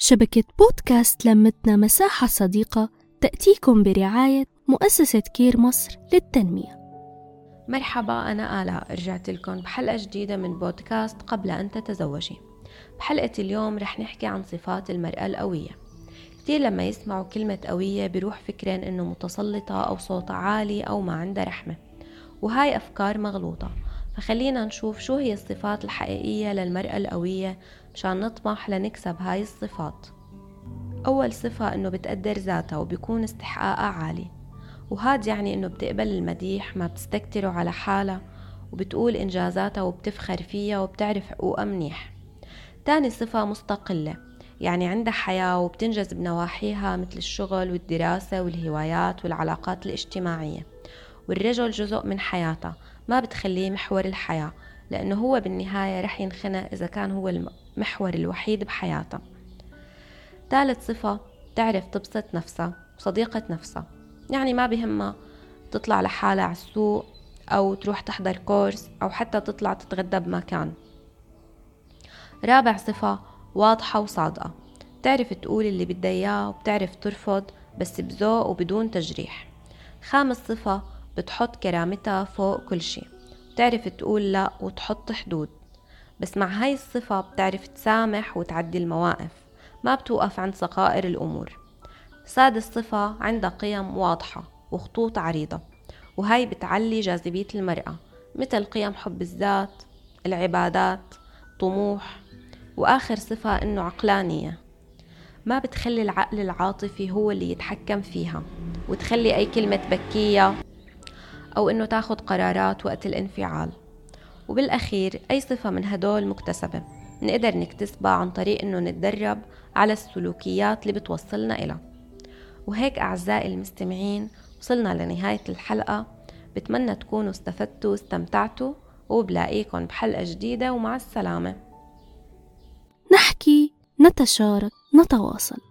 شبكة بودكاست لمتنا مساحة صديقة تأتيكم برعاية مؤسسة كير مصر للتنمية. مرحبا أنا آلاء رجعت لكم بحلقة جديدة من بودكاست قبل أن تتزوجي. بحلقة اليوم رح نحكي عن صفات المرأة القوية. كتير لما يسمعوا كلمة قوية بيروح فكرين إنه متسلطة أو صوتها عالي أو ما عندها رحمة وهاي أفكار مغلوطة. فخلينا نشوف شو هي الصفات الحقيقية للمرأة القوية مشان نطمح لنكسب هاي الصفات. أول صفة إنه بتقدر ذاتها وبيكون استحقاقها عالي وهاد يعني إنه بتقبل المديح ما بتستكتره على حالها وبتقول إنجازاتها وبتفخر فيها وبتعرف حقوقها منيح. تاني صفة مستقلة يعني عندها حياة وبتنجز بنواحيها مثل الشغل والدراسة والهوايات والعلاقات الاجتماعية والرجل جزء من حياتها ما بتخليه محور الحياة لأنه هو بالنهاية رح ينخنق إذا كان هو المحور الوحيد بحياتها ثالث صفة تعرف تبسط نفسها وصديقة نفسها يعني ما بهمها تطلع لحالها على السوق أو تروح تحضر كورس أو حتى تطلع تتغدى بمكان. رابع صفة واضحة وصادقة. بتعرف تقول اللي بدها إياه وبتعرف ترفض بس بذوق وبدون تجريح. خامس صفة بتحط كرامتها فوق كل شي. بتعرف تقول لا وتحط حدود. بس مع هاي الصفة بتعرف تسامح وتعدي المواقف. ما بتوقف عند صغائر الأمور. سادس صفة عندها قيم واضحة وخطوط عريضة. وهاي بتعلي جاذبية المرأة. مثل قيم حب الذات العبادات طموح. وآخر صفة إنه عقلانية. ما بتخلي العقل العاطفي هو اللي يتحكم فيها. وتخلي أي كلمة بكية أو إنه تاخد قرارات وقت الانفعال. وبالأخير أي صفة من هدول مكتسبة. نقدر نكتسبها عن طريق إنه نتدرب على السلوكيات اللي بتوصلنا إلها. وهيك أعزائي المستمعين وصلنا لنهاية الحلقة. بتمنى تكونوا استفدتوا واستمتعتوا وبلاقيكم بحلقة جديدة ومع السلامة. نحكي نتشارك نتواصل.